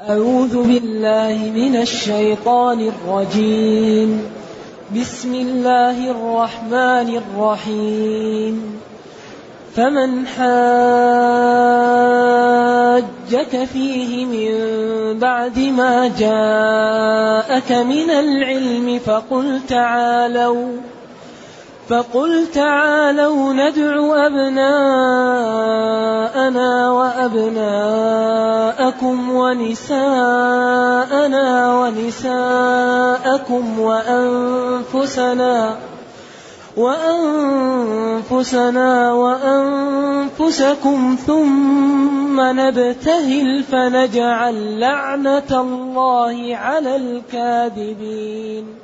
أعوذ بالله من الشيطان الرجيم. بسم الله الرحمن الرحيم. فمن حاجك فيه من بعد ما جاءك من العلم فقل تعالوا. فقل تعالوا ندع أبناءنا وأبناءكم ونساءنا ونساءكم وأنفسنا وأنفسنا وأنفسكم ثم نبتهل فنجعل لعنة الله على الكاذبين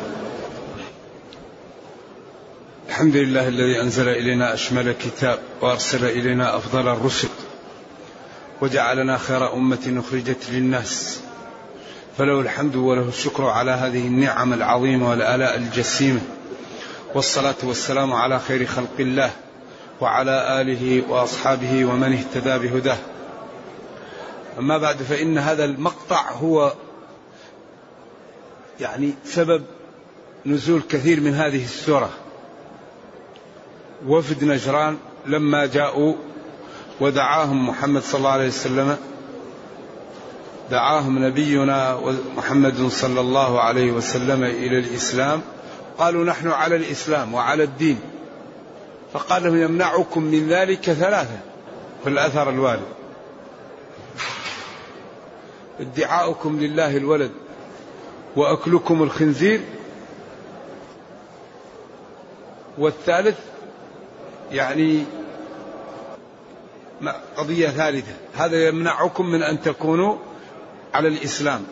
الحمد لله الذي أنزل إلينا أشمل كتاب وأرسل إلينا أفضل الرسل وجعلنا خير أمة أخرجت للناس. فله الحمد وله الشكر على هذه النعم العظيمة والآلاء الجسيمة. والصلاة والسلام على خير خلق الله وعلى آله وأصحابه ومن اهتدى بهداه. أما بعد فإن هذا المقطع هو يعني سبب نزول كثير من هذه السورة. وفد نجران لما جاءوا ودعاهم محمد صلى الله عليه وسلم. دعاهم نبينا محمد صلى الله عليه وسلم إلى الإسلام. قالوا نحن على الإسلام وعلى الدين. فقال لهم يمنعكم من ذلك ثلاثة في الأثر الوارد. ادعاؤكم لله الولد وأكلكم الخنزير. والثالث يعني قضية ثالثة. هذا يمنعكم من أن تكونوا على الإسلام.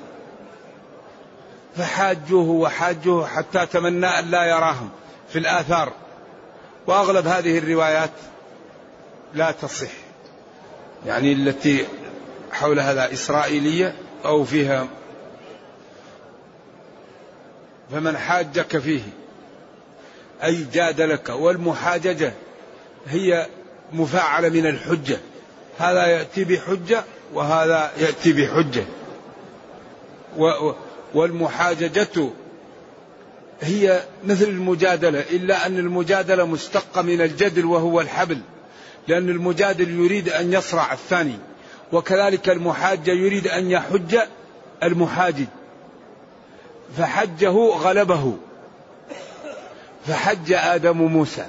فحاجوه وحاجوه حتى تمنى أن لا يراهم في الآثار. وأغلب هذه الروايات لا تصح. يعني التي حول هذا إسرائيلية أو فيها فمن حاجك فيه أي جادلك والمحاججة هي مفاعلة من الحجة. هذا يأتي بحجة وهذا يأتي بحجة. والمحاججة هي مثل المجادلة إلا أن المجادلة مشتقة من الجدل وهو الحبل لأن المجادل يريد أن يصرع الثاني وكذلك المحاجة يريد أن يحج المحاجج فحجه غلبه. فحج آدم موسى.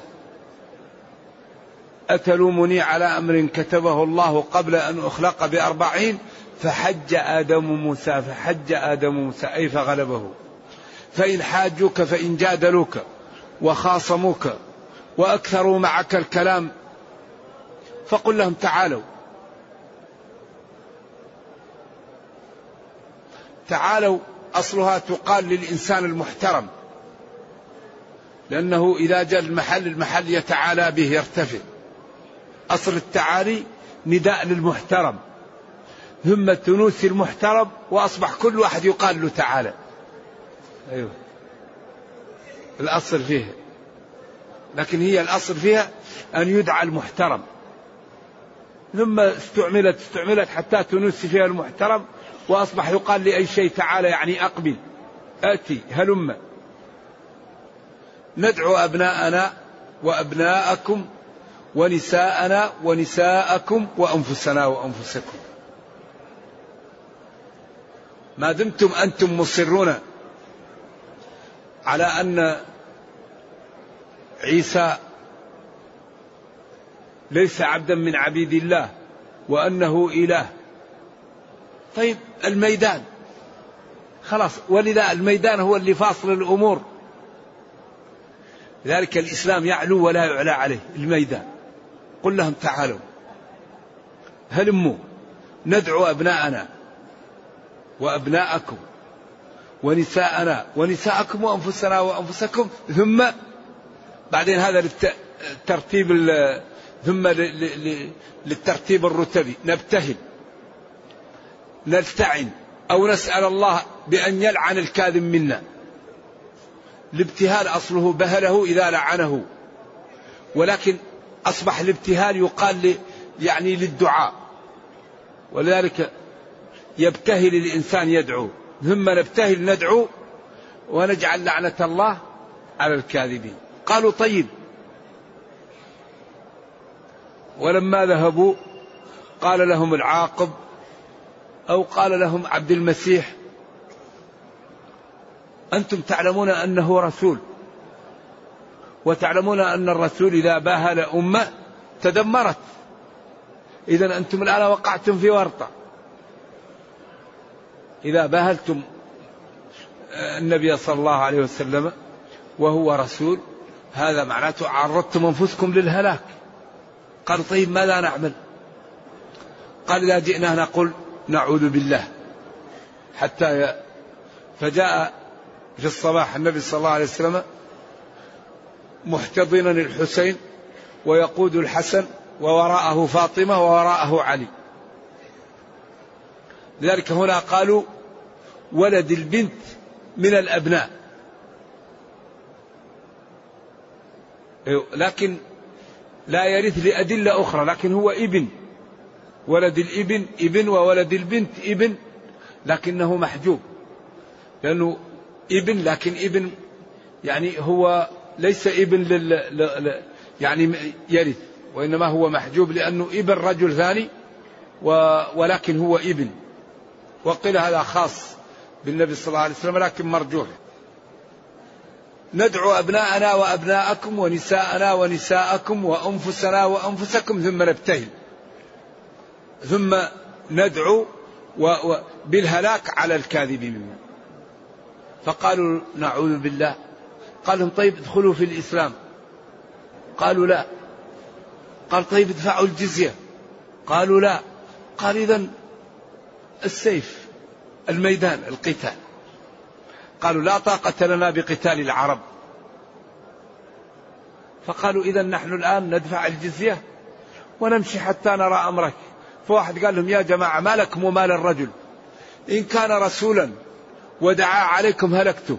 أتلومني على أمر كتبه الله قبل أن أخلق بأربعين؟ فحج آدم موسى فحج آدم موسى أي فغلبه. فإن حاجوك فإن جادلوك وخاصموك وأكثروا معك الكلام فقل لهم تعالوا. تعالوا أصلها تقال للإنسان المحترم لأنه إذا جاء المحل المحل يتعالى به يرتفع. أصل التعالي نداء للمحترم. ثم تنوسي المحترم وأصبح كل واحد يقال له تعالى. أيوه. الأصل فيها. لكن هي الأصل فيها أن يدعى المحترم. ثم استعملت استعملت حتى تنسي فيها المحترم وأصبح يقال لأي شيء تعالى يعني أقبل. آتي هلم. ندعو أبناءنا وأبناءكم ونساءنا ونساءكم وأنفسنا وأنفسكم. ما دمتم أنتم مصرون على أن عيسى ليس عبدا من عبيد الله وأنه إله. طيب الميدان. خلاص ولذا الميدان هو اللي فاصل الأمور. لذلك الإسلام يعلو ولا يعلى عليه الميدان. قل لهم تعالوا. هلموا ندعو أبناءنا وأبناءكم ونساءنا ونساءكم وأنفسنا وأنفسكم ثم بعدين هذا للترتيب ثم للترتيب الرتبي. نبتهل نلتعن أو نسأل الله بأن يلعن الكاذب منا. الابتهال أصله بهله إذا لعنه. ولكن أصبح الابتهال يقال يعني للدعاء. ولذلك يبتهل الإنسان يدعو. ثم نبتهل ندعو ونجعل لعنة الله على الكاذبين. قالوا طيب. ولما ذهبوا قال لهم العاقب أو قال لهم عبد المسيح أنتم تعلمون أنه رسول. وتعلمون أن الرسول إذا باهل أمة تدمرت. إذا أنتم الآن وقعتم في ورطة. إذا باهلتم النبي صلى الله عليه وسلم وهو رسول هذا معناته عرضتم أنفسكم للهلاك. قال طيب ماذا نعمل؟ قال إذا جئنا نقول نعوذ بالله. حتى. فجاء في الصباح النبي صلى الله عليه وسلم محتضنا الحسين ويقود الحسن ووراءه فاطمة ووراءه علي. لذلك هنا قالوا ولد البنت من الأبناء. لكن لا يرث لأدلة أخرى لكن هو ابن. ولد الابن ابن وولد البنت ابن لكنه محجوب. لأنه ابن لكن ابن يعني هو ليس إبن لل يعني يرث وإنما هو محجوب لأنه إبن رجل ثاني ولكن هو إبن. وقيل هذا خاص بالنبي صلى الله عليه وسلم لكن مرجوح. ندعو أبناءنا وأبناءكم ونساءنا ونساءكم وأنفسنا وأنفسكم ثم نبتهل. ثم ندعو بالهلاك على الكاذبين. فقالوا نعوذ بالله قال لهم طيب ادخلوا في الإسلام. قالوا لا. قال طيب ادفعوا الجزية. قالوا لا. قال إذا السيف الميدان القتال. قالوا لا طاقة لنا بقتال العرب. فقالوا إذا نحن الآن ندفع الجزية ونمشي حتى نرى أمرك. فواحد قال لهم يا جماعة ما لكم ومال الرجل إن كان رسولا ودعا عليكم هلكتم.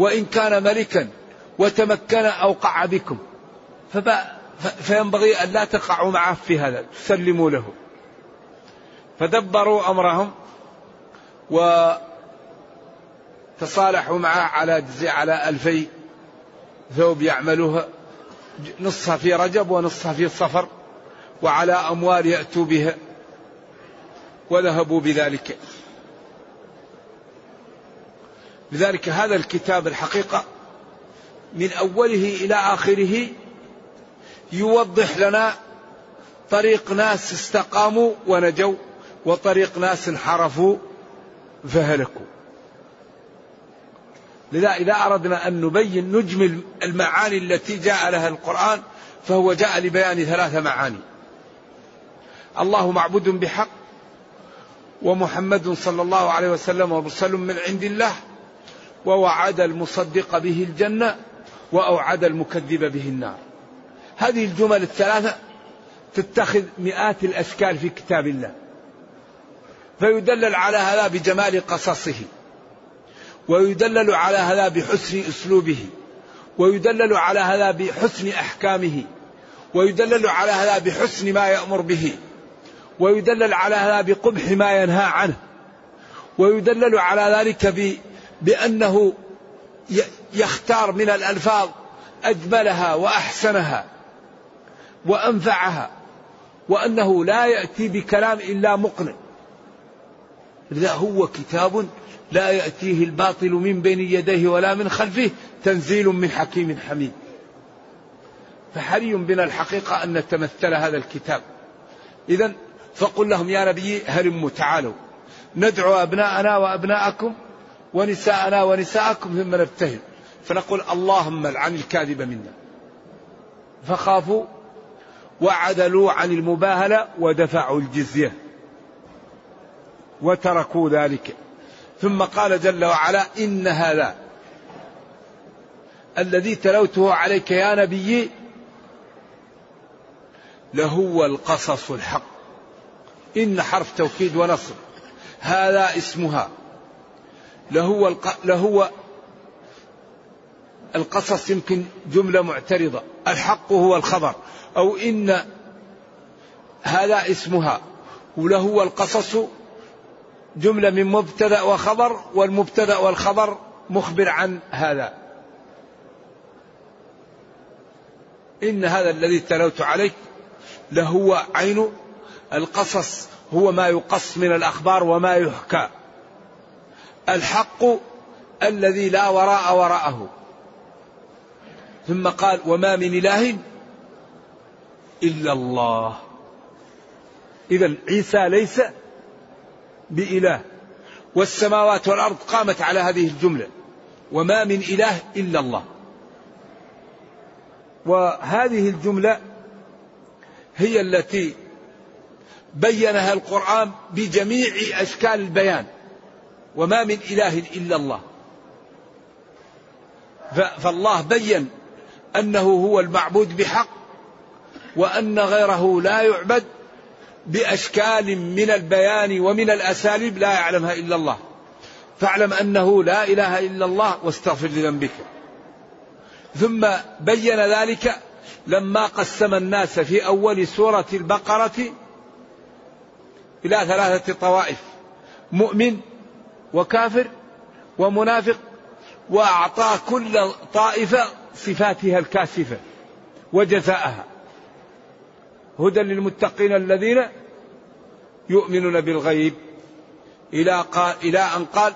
وإن كان ملكا وتمكن أوقع بكم. فينبغي أن لا تقعوا معه في هذا تسلموا له. فدبروا أمرهم وتصالحوا معه على على ألفي ثوب يعملوها نصها في رجب ونصها في صفر وعلى أموال يأتوا بها وذهبوا بذلك. لذلك هذا الكتاب الحقيقة من أوله إلى آخره يوضح لنا طريق ناس استقاموا ونجوا وطريق ناس انحرفوا فهلكوا. لذا إذا أردنا أن نبين نجمل المعاني التي جاء لها القرآن فهو جاء لبيان ثلاث معاني. الله معبود بحق ومحمد صلى الله عليه وسلم مرسل من عند الله ووعد المصدق به الجنة وأوعد المكذب به النار. هذه الجمل الثلاثة تتخذ مئات الأشكال في كتاب الله. فيدلل على هذا بجمال قصصه ويدلل على هذا بحسن أسلوبه ويدلل على هذا بحسن أحكامه ويدلل على هذا بحسن ما يأمر به ويدلل على هذا بقبح ما ينهى عنه ويدلل على ذلك بأنه يختار من الألفاظ أجملها وأحسنها وأنفعها وأنه لا يأتي بكلام إلا مقنع. لذا هو كتاب لا يأتيه الباطل من بين يديه ولا من خلفه تنزيل من حكيم حميد. فحري بنا الحقيقة أن نتمثل هذا الكتاب. إذا فقل لهم يا نبي هلموا تعالوا. ندعو أبناءنا وأبناءكم ونساءنا ونساءكم ثم نبتهل. فنقول اللهم العن الكاذب منا. فخافوا وعدلوا عن المباهلة ودفعوا الجزية وتركوا ذلك. ثم قال جل وعلا إن هذا الذي تلوته عليك يا نبي لهو القصص الحق. إن حرف توكيد ونصر هذا اسمها. لهو الق... لهو القصص يمكن جملة معترضة. الحق هو الخبر. أو إن هذا اسمها. ولهو القصص جملة من مبتدأ وخبر والمبتدأ والخبر مخبر عن هذا. إن هذا الذي تلوت عليك لهو عين. القصص هو ما يقص من الأخبار وما يحكى. الحق الذي لا وراء وراءه. ثم قال وما من إله إلا الله. إذا عيسى ليس بإله. والسماوات والأرض قامت على هذه الجملة. وما من إله إلا الله. وهذه الجملة هي التي بينها القرآن بجميع أشكال البيان. وما من إله إلا الله. فالله بين أنه هو المعبود بحق وأن غيره لا يعبد بأشكال من البيان ومن الأساليب لا يعلمها إلا الله. فاعلم أنه لا إله إلا الله واستغفر لذنبك. ثم بين ذلك لما قسم الناس في أول سورة البقرة إلى ثلاثة طوائف. مؤمن وكافر ومنافق وأعطى كل طائفة صفاتها الكاشفة وجزاءها. هدى للمتقين الذين يؤمنون بالغيب. إلى, قال إلى أن قال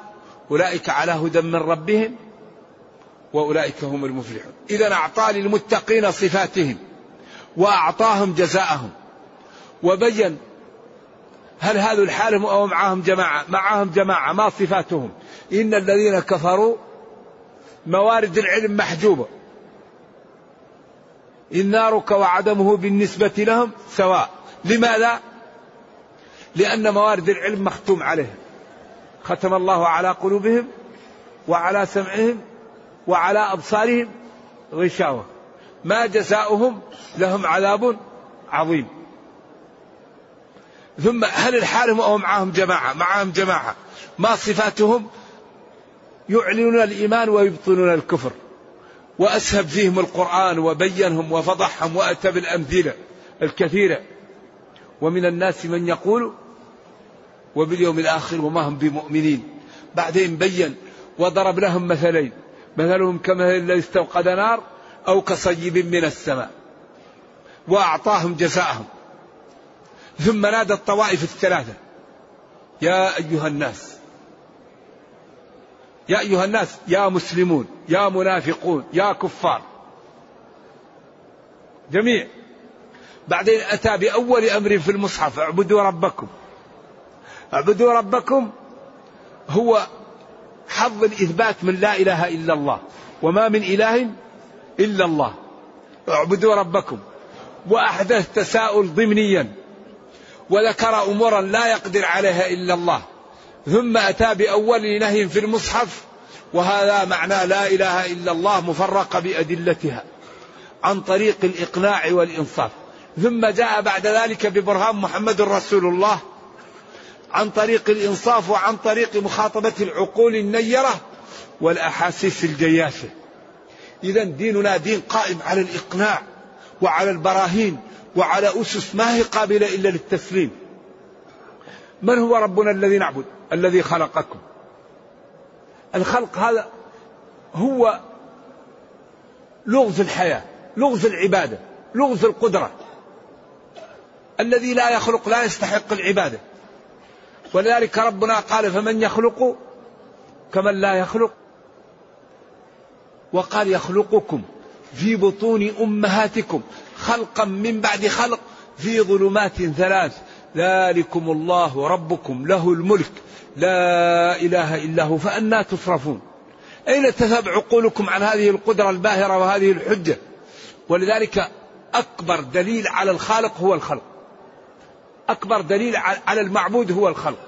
أولئك على هدى من ربهم وأولئك هم المفلحون. إذا أعطى للمتقين صفاتهم وأعطاهم جزاءهم. وبين هل هذا الحال أو معهم جماعة؟ معهم جماعة ما صفاتهم. إن الذين كفروا موارد العلم محجوبة. إن نارك وعدمه بالنسبة لهم سواء. لماذا؟ لأن موارد العلم مختوم عليهم. ختم الله على قلوبهم وعلى سمعهم وعلى أبصارهم غشاوة. ما جزاؤهم لهم عذاب عظيم. ثم هل الحال أو معهم جماعة؟ معهم جماعة. ما صفاتهم؟ يعلنون الإيمان ويبطنون الكفر. وأسهب فيهم القرآن وبينهم وفضحهم وأتى بالأمثلة الكثيرة. ومن الناس من يقول وباليوم الآخر وما هم بمؤمنين. بعدين بين وضرب لهم مثلين. مثلهم كمثل الذي استوقد نار أو كصيب من السماء. وأعطاهم جزاءهم. ثم نادى الطوائف الثلاثة. يا أيها الناس يا أيها الناس يا مسلمون يا منافقون يا كفار. جميع. بعدين أتى بأول أمر في المصحف اعبدوا ربكم. اعبدوا ربكم هو حظ الإثبات من لا إله إلا الله وما من إله إلا الله. اعبدوا ربكم. وأحدث تساؤل ضمنيا. وذكر أمورا لا يقدر عليها إلا الله. ثم أتى بأول نهي في المصحف وهذا معنى لا إله إلا الله مفرقة بأدلتها عن طريق الإقناع والإنصاف. ثم جاء بعد ذلك ببرهان محمد رسول الله عن طريق الإنصاف وعن طريق مخاطبة العقول النيرة والأحاسيس الجياشة. إذا ديننا دين قائم على الإقناع وعلى البراهين وعلى أسس ما هي قابلة إلا للتسليم. من هو ربنا الذي نعبد؟ الذي خلقكم. الخلق هذا هو لغز الحياة لغز العبادة لغز القدرة. الذي لا يخلق لا يستحق العبادة. ولذلك ربنا قال فمن يخلق كمن لا يخلق. وقال يخلقكم في بطون أمهاتكم. خلقا من بعد خلق في ظلمات ثلاث. ذلكم الله ربكم له الملك. لا إله إلا هو فانى تصرفون أين تذهب عقولكم عن هذه القدرة الباهرة وهذه الحجة؟ ولذلك أكبر دليل على الخالق هو الخلق. أكبر دليل على المعبود هو الخلق.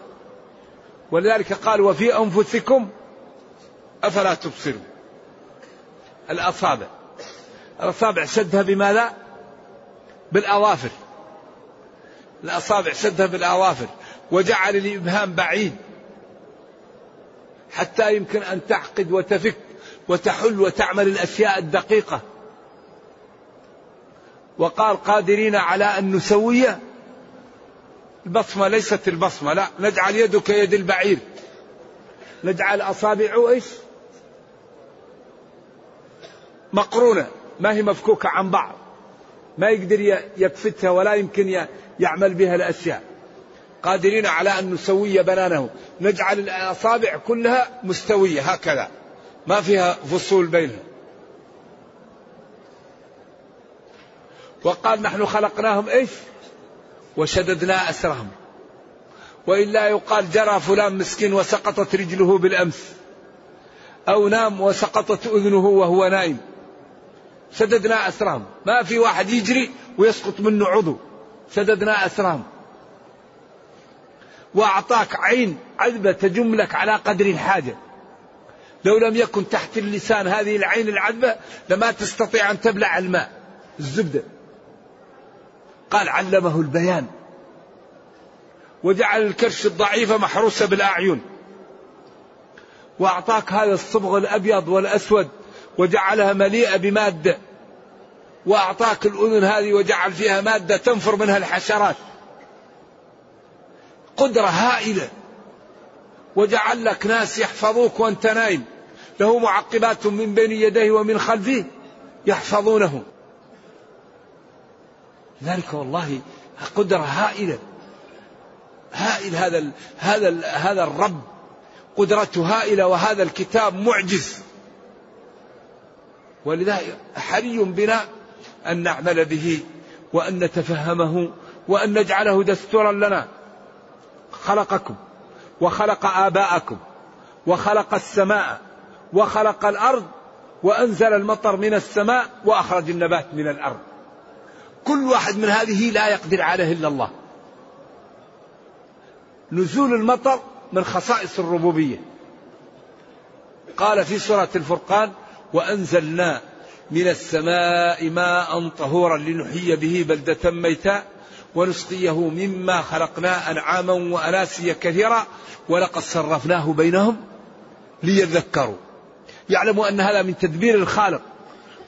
ولذلك قال وفي أنفسكم أفلا تبصرون. الأصابع. الأصابع سدها بماذا؟ بالأظافر الأصابع سدها بالأظافر وجعل الإبهام بعيد. حتى يمكن أن تعقد وتفك وتحل وتعمل الأشياء الدقيقة. وقال قادرين على أن نسوي البصمة. ليست البصمة لا. نجعل يده كيد البعير. نجعل أصابعه إيش؟ مقرونة. ما هي مفكوكة عن بعض. ما يقدر يكفتها ولا يمكن يعمل بها الأشياء. قادرين على أن نسوي بنانه. نجعل الأصابع كلها مستوية هكذا. ما فيها فصول بينها وقال نحن خلقناهم إيش؟ وشددنا أسرهم. وإلا يقال جرى فلان مسكين وسقطت رجله بالأمس. أو نام وسقطت أذنه وهو نائم سددنا أسرهم ما في واحد يجري ويسقط منه عضو. سددنا أسرهم وأعطاك عين عذبة تجم لك على قدر الحاجة. لو لم يكن تحت اللسان هذه العين العذبة لما تستطيع أن تبلع الماء الزبدة. قال علمه البيان. وجعل الكرش الضعيفة محروسة بالأعين. وأعطاك هذا الصبغ الأبيض والأسود وجعلها مليئة بمادة. وأعطاك الأذن هذه وجعل فيها مادة تنفر منها الحشرات. قدرة هائلة. وجعل لك ناس يحفظوك وأنت نايم. له معقبات من بين يديه ومن خلفه يحفظونه. ذلك والله قدرة هائلة. هائل هذا ال هذا ال هذا الرب. قدرته هائلة وهذا الكتاب معجز. ولذا حري بنا أن نعمل به وأن نتفهمه وأن نجعله دستورا لنا. خلقكم وخلق آباءكم وخلق السماء وخلق الأرض وأنزل المطر من السماء وأخرج النبات من الأرض. كل واحد من هذه لا يقدر عليه إلا الله. نزول المطر من خصائص الربوبية. قال في سورة الفرقان وأنزلنا من السماء ماء طهورا لنحيي به بلدة ميتا ونسقيه مما خلقنا أنعاما وأناسيا كثيرا ولقد صرفناه بينهم ليذكروا. يعلموا أن هذا من تدبير الخالق.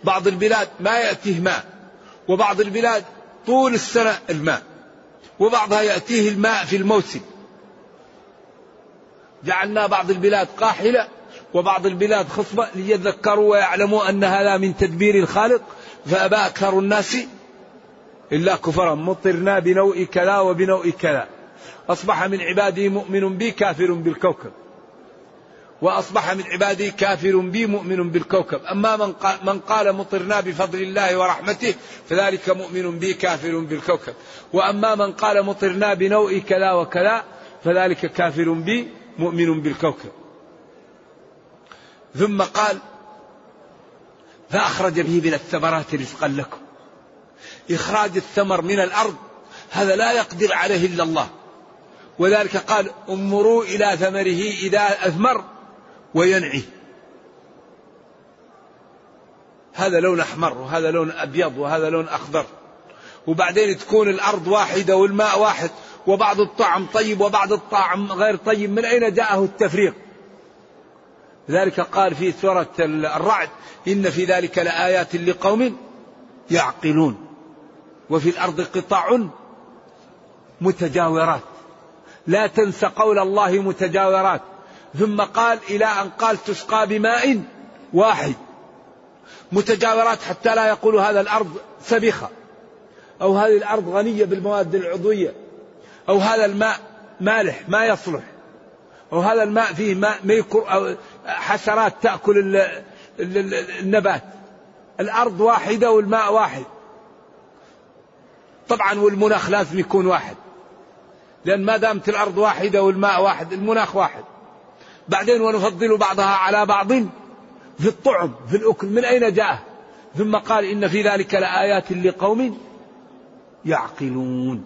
بعض البلاد ما يأتيه ماء وبعض البلاد طول السنة الماء وبعضها يأتيه الماء في الموسم. جعلنا بعض البلاد قاحلة وبعض البلاد خصبة ليذكروا ويعلموا أن هذا من تدبير الخالق فأبى أكثر الناس إلا كفرا. مطرنا بنوء كذا وبنوء كذا. أصبح من عبادي مؤمن بي كافر بالكوكب. وأصبح من عبادي كافر بي مؤمن بالكوكب. أما من قال, من قال مطرنا بفضل الله ورحمته فذلك مؤمن بي كافر بالكوكب. وأما من قال مطرنا بنوء كذا وكذا فذلك كافر بي مؤمن بالكوكب. ثم قال فأخرج به من الثمرات رزقا لكم. إخراج الثمر من الأرض هذا لا يقدر عليه إلا الله. ولذلك قال انظروا إلى ثمره إذا أثمر وينعي. هذا لون أحمر وهذا لون أبيض وهذا لون أخضر. وبعدين تكون الأرض واحدة والماء واحد وبعض الطعم طيب وبعض الطعم غير طيب من أين جاءه التفريق؟ ذلك قال في سورة الرعد إن في ذلك لآيات لقوم يعقلون وفي الأرض قطع متجاورات. لا تنس قول الله متجاورات. ثم قال إلى أن قال تسقى بماء واحد. متجاورات حتى لا يقول هذا الأرض سبخة أو هذه الأرض غنية بالمواد العضوية. أو هذا الماء مالح ما يصلح. أو هذا الماء فيه ماء ميكر أو حشرات تأكل النبات. الأرض واحدة والماء واحد. طبعا والمناخ لازم يكون واحد. لأن ما دامت الأرض واحدة والماء واحد المناخ واحد. بعدين ونفضل بعضها على بعض في الطعم في الأكل. من أين جاء؟ ثم قال إن في ذلك لآيات لقوم يعقلون.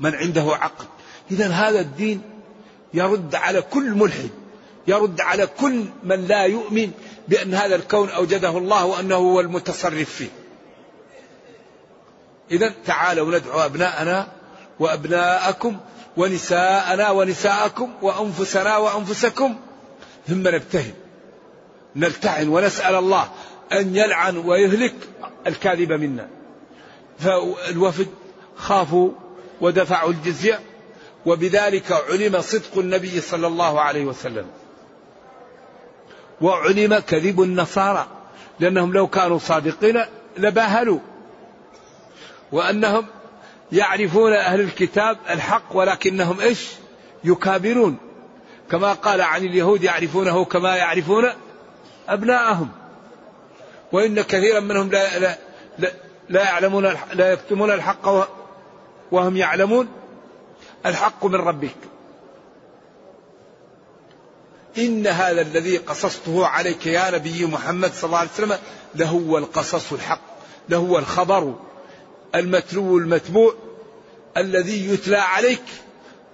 من عنده عقل. إذا هذا الدين يرد على كل ملحد يرد على كل من لا يؤمن بأن هذا الكون أوجده الله وأنه هو المتصرف فيه. إذا تعالوا ندعو أبناءنا وأبناءكم ونساءنا ونساءكم وأنفسنا وأنفسكم. ثم نبتهل. نلتعن ونسأل الله أن يلعن ويهلك الكاذب منا. فالوفد خافوا ودفعوا الجزية. وبذلك علم صدق النبي صلى الله عليه وسلم. وعلم كذب النصارى لأنهم لو كانوا صادقين لباهلوا. وأنهم يعرفون أهل الكتاب الحق ولكنهم إيش؟ يكابرون. كما قال عن اليهود يعرفونه كما يعرفون أبناءهم. وإن كثيرا منهم لا, لا, لا, لا يعلمون لا يكتمون الحق وهم يعلمون. الحق من ربك. إن هذا الذي قصصته عليك يا نبي محمد صلى الله عليه وسلم لهو القصص الحق لهو الخبر المتلو المتبوع الذي يتلى عليك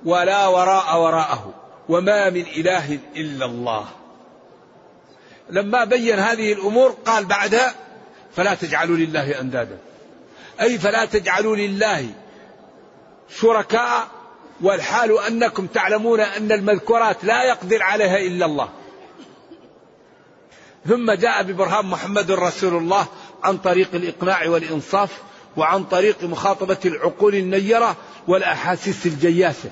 ولا وراء وراءه وما من إله إلا الله. لما بين هذه الأمور قال بعدها فلا تجعلوا لله أندادا. أي فلا تجعلوا لله شركاء والحال أنكم تعلمون أن المذكورات لا يقدر عليها إلا الله. ثم جاء ببرهان محمد رسول الله عن طريق الإقناع والإنصاف وعن طريق مخاطبة العقول النيرة والأحاسيس الجياسة.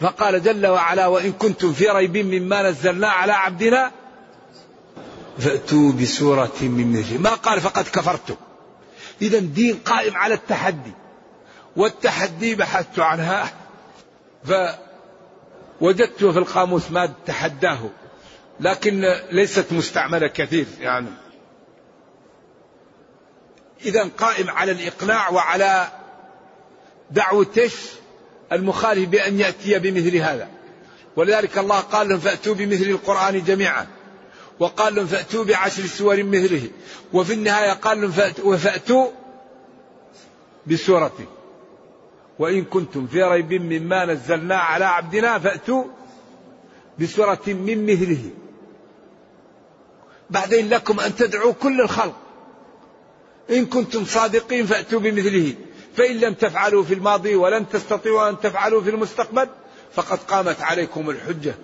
فقال جل وعلا وإن كنتم في ريب مما نزلنا على عبدنا فأتوا بسورة من مثله. ما قال فقد كفرتم. إذا دين قائم على التحدي. والتحدي بحثت عنها فوجدت في القاموس ما تحداه لكن ليست مستعملة كثير يعني. إذا قائم على الإقناع وعلى دعوة المخالف بأن يأتي بمثل هذا. ولذلك الله قال لهم فأتوا بمثل القرآن جميعا وقال لهم فأتوا بعشر سور مثله وفي النهاية قال لهم فأتوا, فأتوا بسورة وإن كنتم في ريب مما نزلنا على عبدنا فأتوا بسورة من مثله. بعدين لكم أن تدعوا كل الخلق. إن كنتم صادقين فأتوا بمثله. فإن لم تفعلوا في الماضي ولن تستطيعوا أن تفعلوا في المستقبل فقد قامت عليكم الحجة.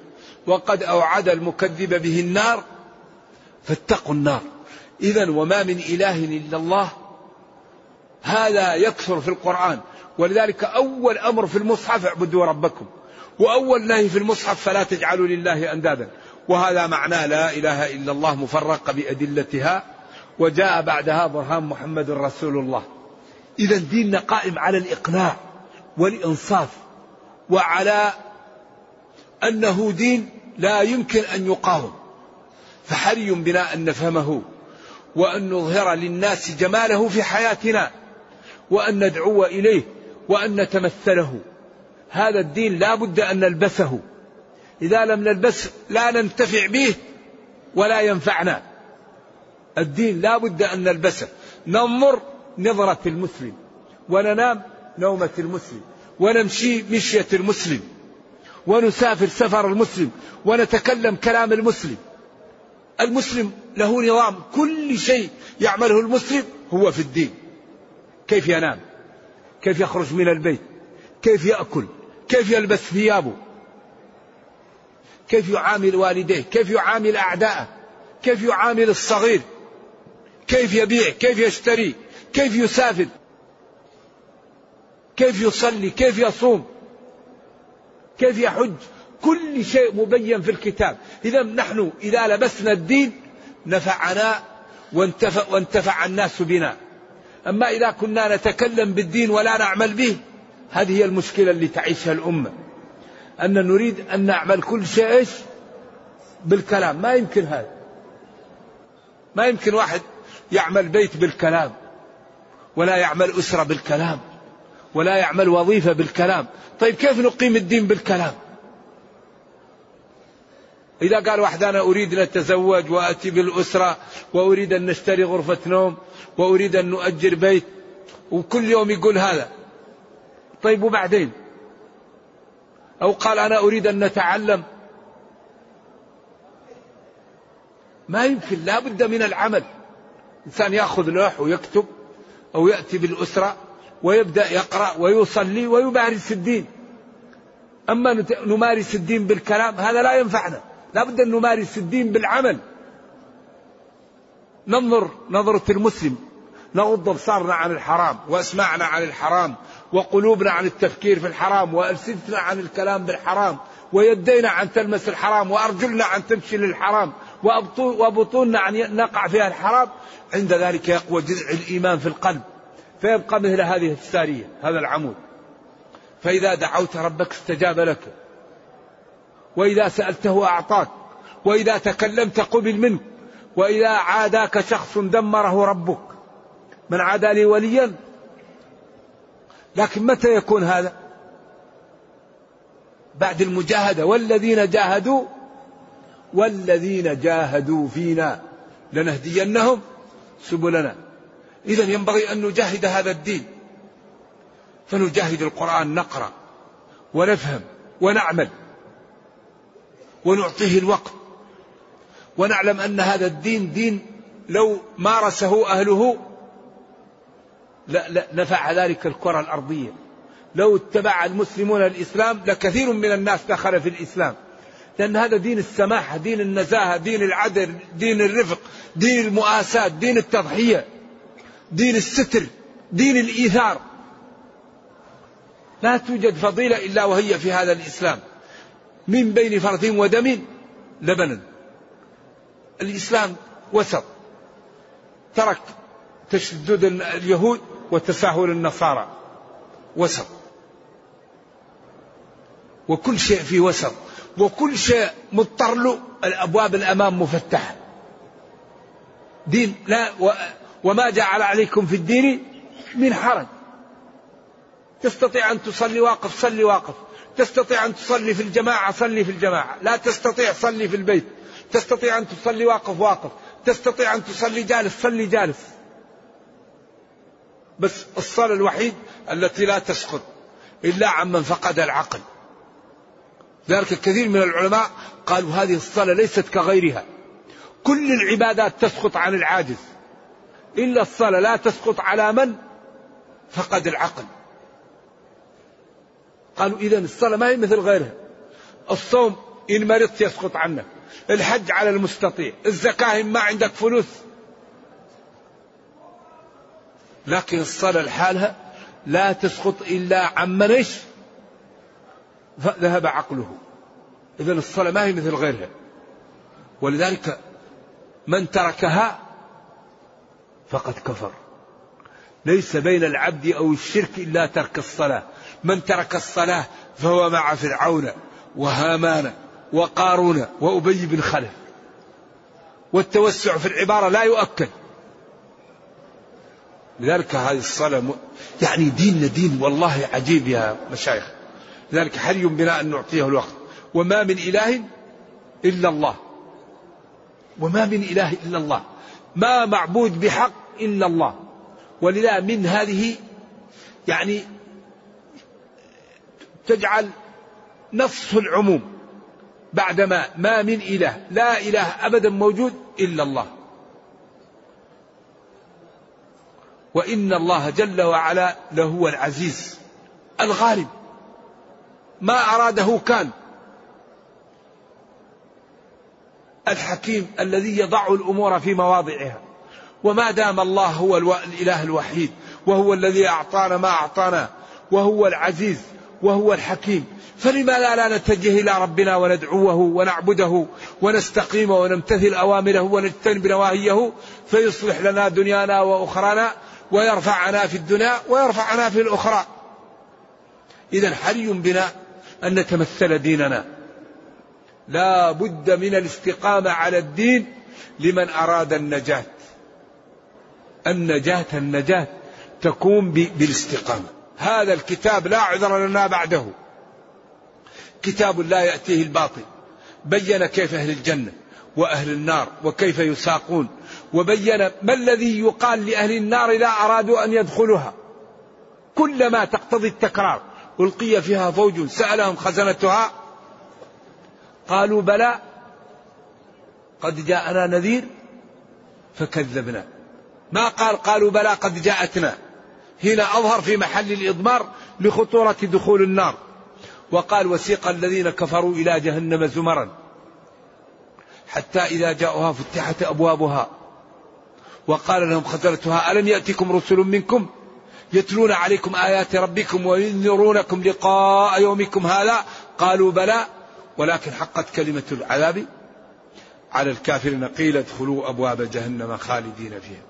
وقد أوعد المكذب به النار. فاتقوا النار. إذا وما من إله إلا الله. هذا يكثر في القرآن. ولذلك أول أمر في المصحف اعبدوا ربكم وأول نهي في المصحف فلا تجعلوا لله أندادا وهذا معناه لا إله إلا الله مفرقة بأدلتها وجاء بعدها برهان محمد رسول الله. إذا ديننا قائم على الإقناع والإنصاف وعلى أنه دين لا يمكن أن يقاوم. فحري بنا أن نفهمه وأن نظهر للناس جماله في حياتنا وأن ندعو إليه. وأن نتمثله. هذا الدين لا بد أن نلبسه. إذا لم نلبسه لا ننتفع به ولا ينفعنا. الدين لا بد أن نلبسه. ننظر نظرة المسلم. وننام نومة المسلم. ونمشي مشية المسلم. ونسافر سفر المسلم. ونتكلم كلام المسلم. المسلم له نظام. كل شيء يعمله المسلم هو في الدين. كيف ينام؟ كيف يخرج من البيت؟ كيف يأكل؟ كيف يلبس ثيابه؟ كيف يعامل والديه؟ كيف يعامل أعداءه؟ كيف يعامل الصغير؟ كيف يبيع؟ كيف يشتري؟ كيف يسافر؟ كيف يصلي؟ كيف يصوم؟ كيف يحج؟ كل شيء مبين في الكتاب. إذا نحن إذا لبسنا الدين نفعنا وانتفع, وانتفع الناس بنا. أما إذا كنا نتكلم بالدين ولا نعمل به هذه هي المشكلة اللي تعيشها الأمة. أن نريد أن نعمل كل شيء إيش؟ بالكلام. ما يمكن هذا. ما يمكن واحد يعمل بيت بالكلام ولا يعمل أسرة بالكلام ولا يعمل وظيفة بالكلام. طيب كيف نقيم الدين بالكلام؟ إذا قال واحد أنا أريد أن أتزوج وأتي بالأسرة وأريد أن نشتري غرفة نوم وأريد أن نؤجر بيت وكل يوم يقول هذا. طيب وبعدين؟ أو قال أنا أريد أن نتعلم. ما يمكن لا بد من العمل. إنسان يأخذ لوح ويكتب أو يأتي بالأسرة ويبدأ يقرأ ويصلي ويمارس الدين. أما نمارس الدين بالكلام هذا لا ينفعنا. لا بد أن نمارس الدين بالعمل. ننظر نظرة المسلم. نغض أبصارنا عن الحرام وأسماعنا عن الحرام وقلوبنا عن التفكير في الحرام وألسنتنا عن الكلام بالحرام ويدينا عن تلمس الحرام وأرجلنا عن تمشي للحرام وبطوننا عن نقع فيها الحرام. عند ذلك يقوى جذع الإيمان في القلب. فيبقى مثل هذه السارية هذا العمود. فإذا دعوت ربك استجاب لك. وإذا سألته أعطاك وإذا تكلمت قبل منك وإذا عاداك شخص دمره ربك. من عادى لي وليا؟ لكن متى يكون هذا؟ بعد المجاهدة. والذين جاهدوا والذين جاهدوا فينا لنهدينهم سبلنا. إذا ينبغي أن نجاهد هذا الدين. فنجاهد القرآن نقرأ ونفهم ونعمل. ونعطيه الوقت. ونعلم أن هذا الدين دين لو مارسه أهله لا لا نفع ذلك الكرة الأرضية. لو اتبع المسلمون الإسلام لكثير من الناس دخل في الإسلام. لأن هذا دين السماحة دين النزاهة دين العدل دين الرفق دين المؤاساة دين التضحية دين الستر دين الإيثار. لا توجد فضيلة إلا وهي في هذا الإسلام. من بين فرث ودم لبنا. الإسلام وسط. ترك تشدد اليهود وتساهل النصارى. وسط. وكل شيء في وسط. وكل شيء مضطر له. الأبواب الأمام مفتحة. دين لا وما جعل عليكم في الدين من حرج. تستطيع أن تصلي واقف صلي واقف. تستطيع أن تصلي في الجماعة صلي في الجماعة. لا تستطيع صلي في البيت. تستطيع أن تصلي واقف واقف. تستطيع أن تصلي جالس صلي جالس. بس الصلاة الوحيد التي لا تسقط إلا عمن فقد العقل. ذلك كثير من العلماء قالوا هذه الصلاة ليست كغيرها. كل العبادات تسقط عن العاجز. إلا الصلاة لا تسقط على من فقد العقل. قالوا إذا الصلاة ما هي مثل غيرها. الصوم إن مرضت يسقط عنك. الحج على المستطيع. الزكاة ما عندك فلوس. لكن الصلاة لحالها لا تسقط إلا عمن إيش؟ ذهب عقله. إذا الصلاة ما هي مثل غيرها. ولذلك من تركها فقد كفر. ليس بين العبد أو الشرك إلا ترك الصلاة. من ترك الصلاة فهو مع فرعون وهامان وقارون وأبي بن خلف. والتوسع في العبارة لا يؤكد. لذلك هذه الصلاة يعني ديننا دين والله عجيب يا مشايخ. لذلك حري بنا أن نعطيه الوقت. وما من إله إلا الله. وما من إله إلا الله. ما معبود بحق إلا الله. ولذا من هذه يعني تجعل نصف العموم بعدما ما من إله لا إله أبدا موجود إلا الله. وإن الله جل وعلا لهو العزيز الغالب. ما أراده كان الحكيم الذي يضع الأمور في مواضعها. وما دام الله هو الإله الوحيد وهو الذي أعطانا ما أعطانا وهو العزيز وهو الحكيم. فلما لا, لا نتجه إلى ربنا وندعوه ونعبده ونستقيم ونمتثل أوامره ونجتنب نواهيه فيصلح لنا دنيانا وأخرانا ويرفعنا في الدنيا ويرفعنا في الأخرى. إذا حري بنا أن نتمثل ديننا. لا بد من الاستقامة على الدين لمن أراد النجاة. النجاة النجاة تكون بالاستقامة. هذا الكتاب لا عذر لنا بعده. كتاب لا يأتيه الباطل. بين كيف أهل الجنة وأهل النار وكيف يساقون. وبين ما الذي يقال لأهل النار إذا أرادوا أن يدخلوها. كلما تقتضي التكرار. ألقي فيها فوج سألهم خزنتها. قالوا بلى. قد جاءنا نذير فكذبنا. ما قال قالوا بلى قد جاءتنا. هنا أظهر في محل الإضمار لخطورة دخول النار. وقال وسيق الذين كفروا إلى جهنم زمرا. حتى إذا جاءوها فتحت أبوابها. وقال لهم خزنتها ألم يأتكم رسل منكم يتلون عليكم آيات ربكم وينذرونكم لقاء يومكم هذا؟ قالوا بلى. ولكن حقت كلمة العذاب على الكافرين. قيل ادخلوا أبواب جهنم خالدين فيها.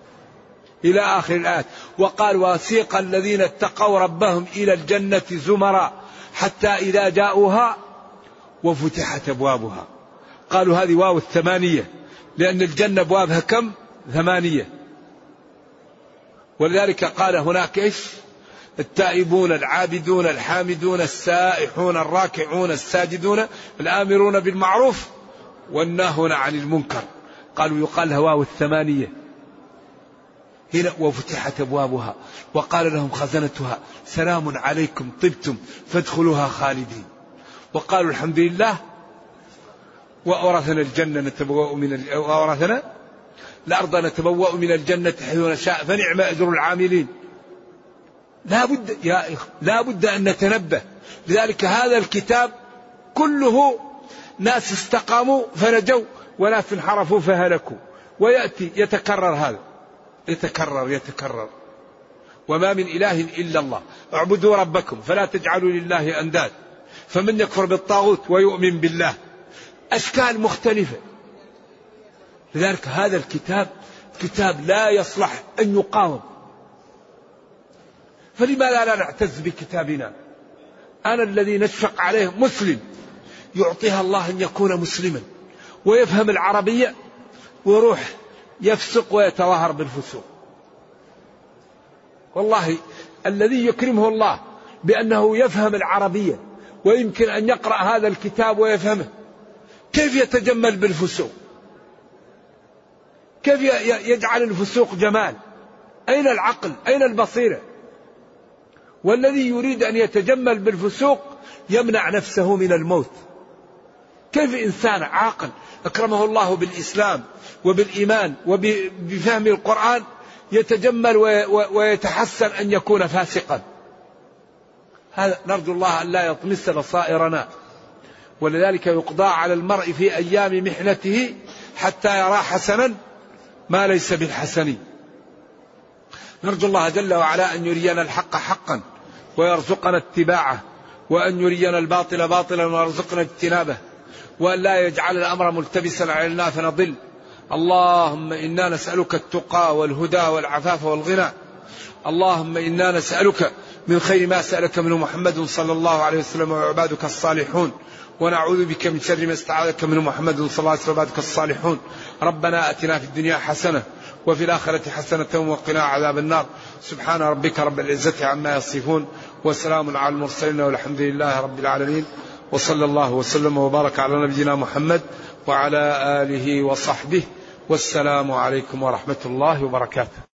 إلى آخر الآيات وقال وسيق الذين اتقوا ربهم إلى الجنة زمرا حتى إذا جاءوها وفتحت أبوابها. قالوا هذه واو الثمانية لأن الجنة أبوابها كم؟ ثمانية. ولذلك قال هناك إيش؟ التائبون العابدون الحامدون السائحون الراكعون الساجدون الآمرون بالمعروف والناهون عن المنكر. قالوا يقال هواو الثمانية. هنا وفتحت أبوابها وقال لهم خزنتها سلام عليكم طبتم فادخلوها خالدين. وقالوا الحمد لله وأورثنا الجنة نتبوأ من وأورثنا الأرض نتبوأ من الجنة حيث نشاء فنعم أجر العاملين. لا بد يا إخ لا بد أن نتنبه. لذلك هذا الكتاب كله ناس استقاموا فنجوا وناس انحرفوا فهلكوا. ويأتي يتكرر هذا. يتكرر يتكرر. وما من إله إلا الله. اعبدوا ربكم فلا تجعلوا لله أنداد. فمن يكفر بالطاغوت ويؤمن بالله. أشكال مختلفة. لذلك هذا الكتاب كتاب لا يصلح أن يقاوم. فلماذا لا نعتز بكتابنا؟ أنا الذي نشفق عليه مسلم. يعطيها الله أن يكون مسلما. ويفهم العربية ويروح يفسق ويتظاهر بالفسوق. والله الذي يكرمه الله بأنه يفهم العربية ويمكن أن يقرأ هذا الكتاب ويفهمه. كيف يتجمل بالفسوق؟ كيف يجعل الفسوق جمال؟ أين العقل؟ أين البصيرة؟ والذي يريد أن يتجمل بالفسوق يمنع نفسه من الموت. كيف إنسان عاقل أكرمه الله بالإسلام وبالإيمان وبفهم القرآن يتجمل ويتحسن أن يكون فاسقا. هذا نرجو الله أن لا يطمس بصائرنا ولذلك يقضى على المرء في أيام محنته حتى يرى حسنا ما ليس بالحسن. نرجو الله جل وعلا أن يرينا الحق حقا ويرزقنا اتباعه وأن يرينا الباطل باطلا ويرزقنا اجتنابه. وأن لا يجعل الأمر ملتبسا علينا فنضل اللهم إنا نسألك التقى والهدى والعفاف والغنى. اللهم إنا نسألك من خير ما سألك منه محمد صلى الله عليه وسلم وعبادك الصالحون. ونعوذ بك من شر ما استعاذك منه محمد صلى الله عليه وسلم وعبادك الصالحون. ربنا أتنا في الدنيا حسنة وفي الآخرة حسنة وقنا عذاب النار. سبحان ربك رب العزة عما يصفون. وسلام على المرسلين والحمد لله رب العالمين. وصلى الله وسلم وبارك على نبينا محمد وعلى آله وصحبه والسلام عليكم ورحمة الله وبركاته.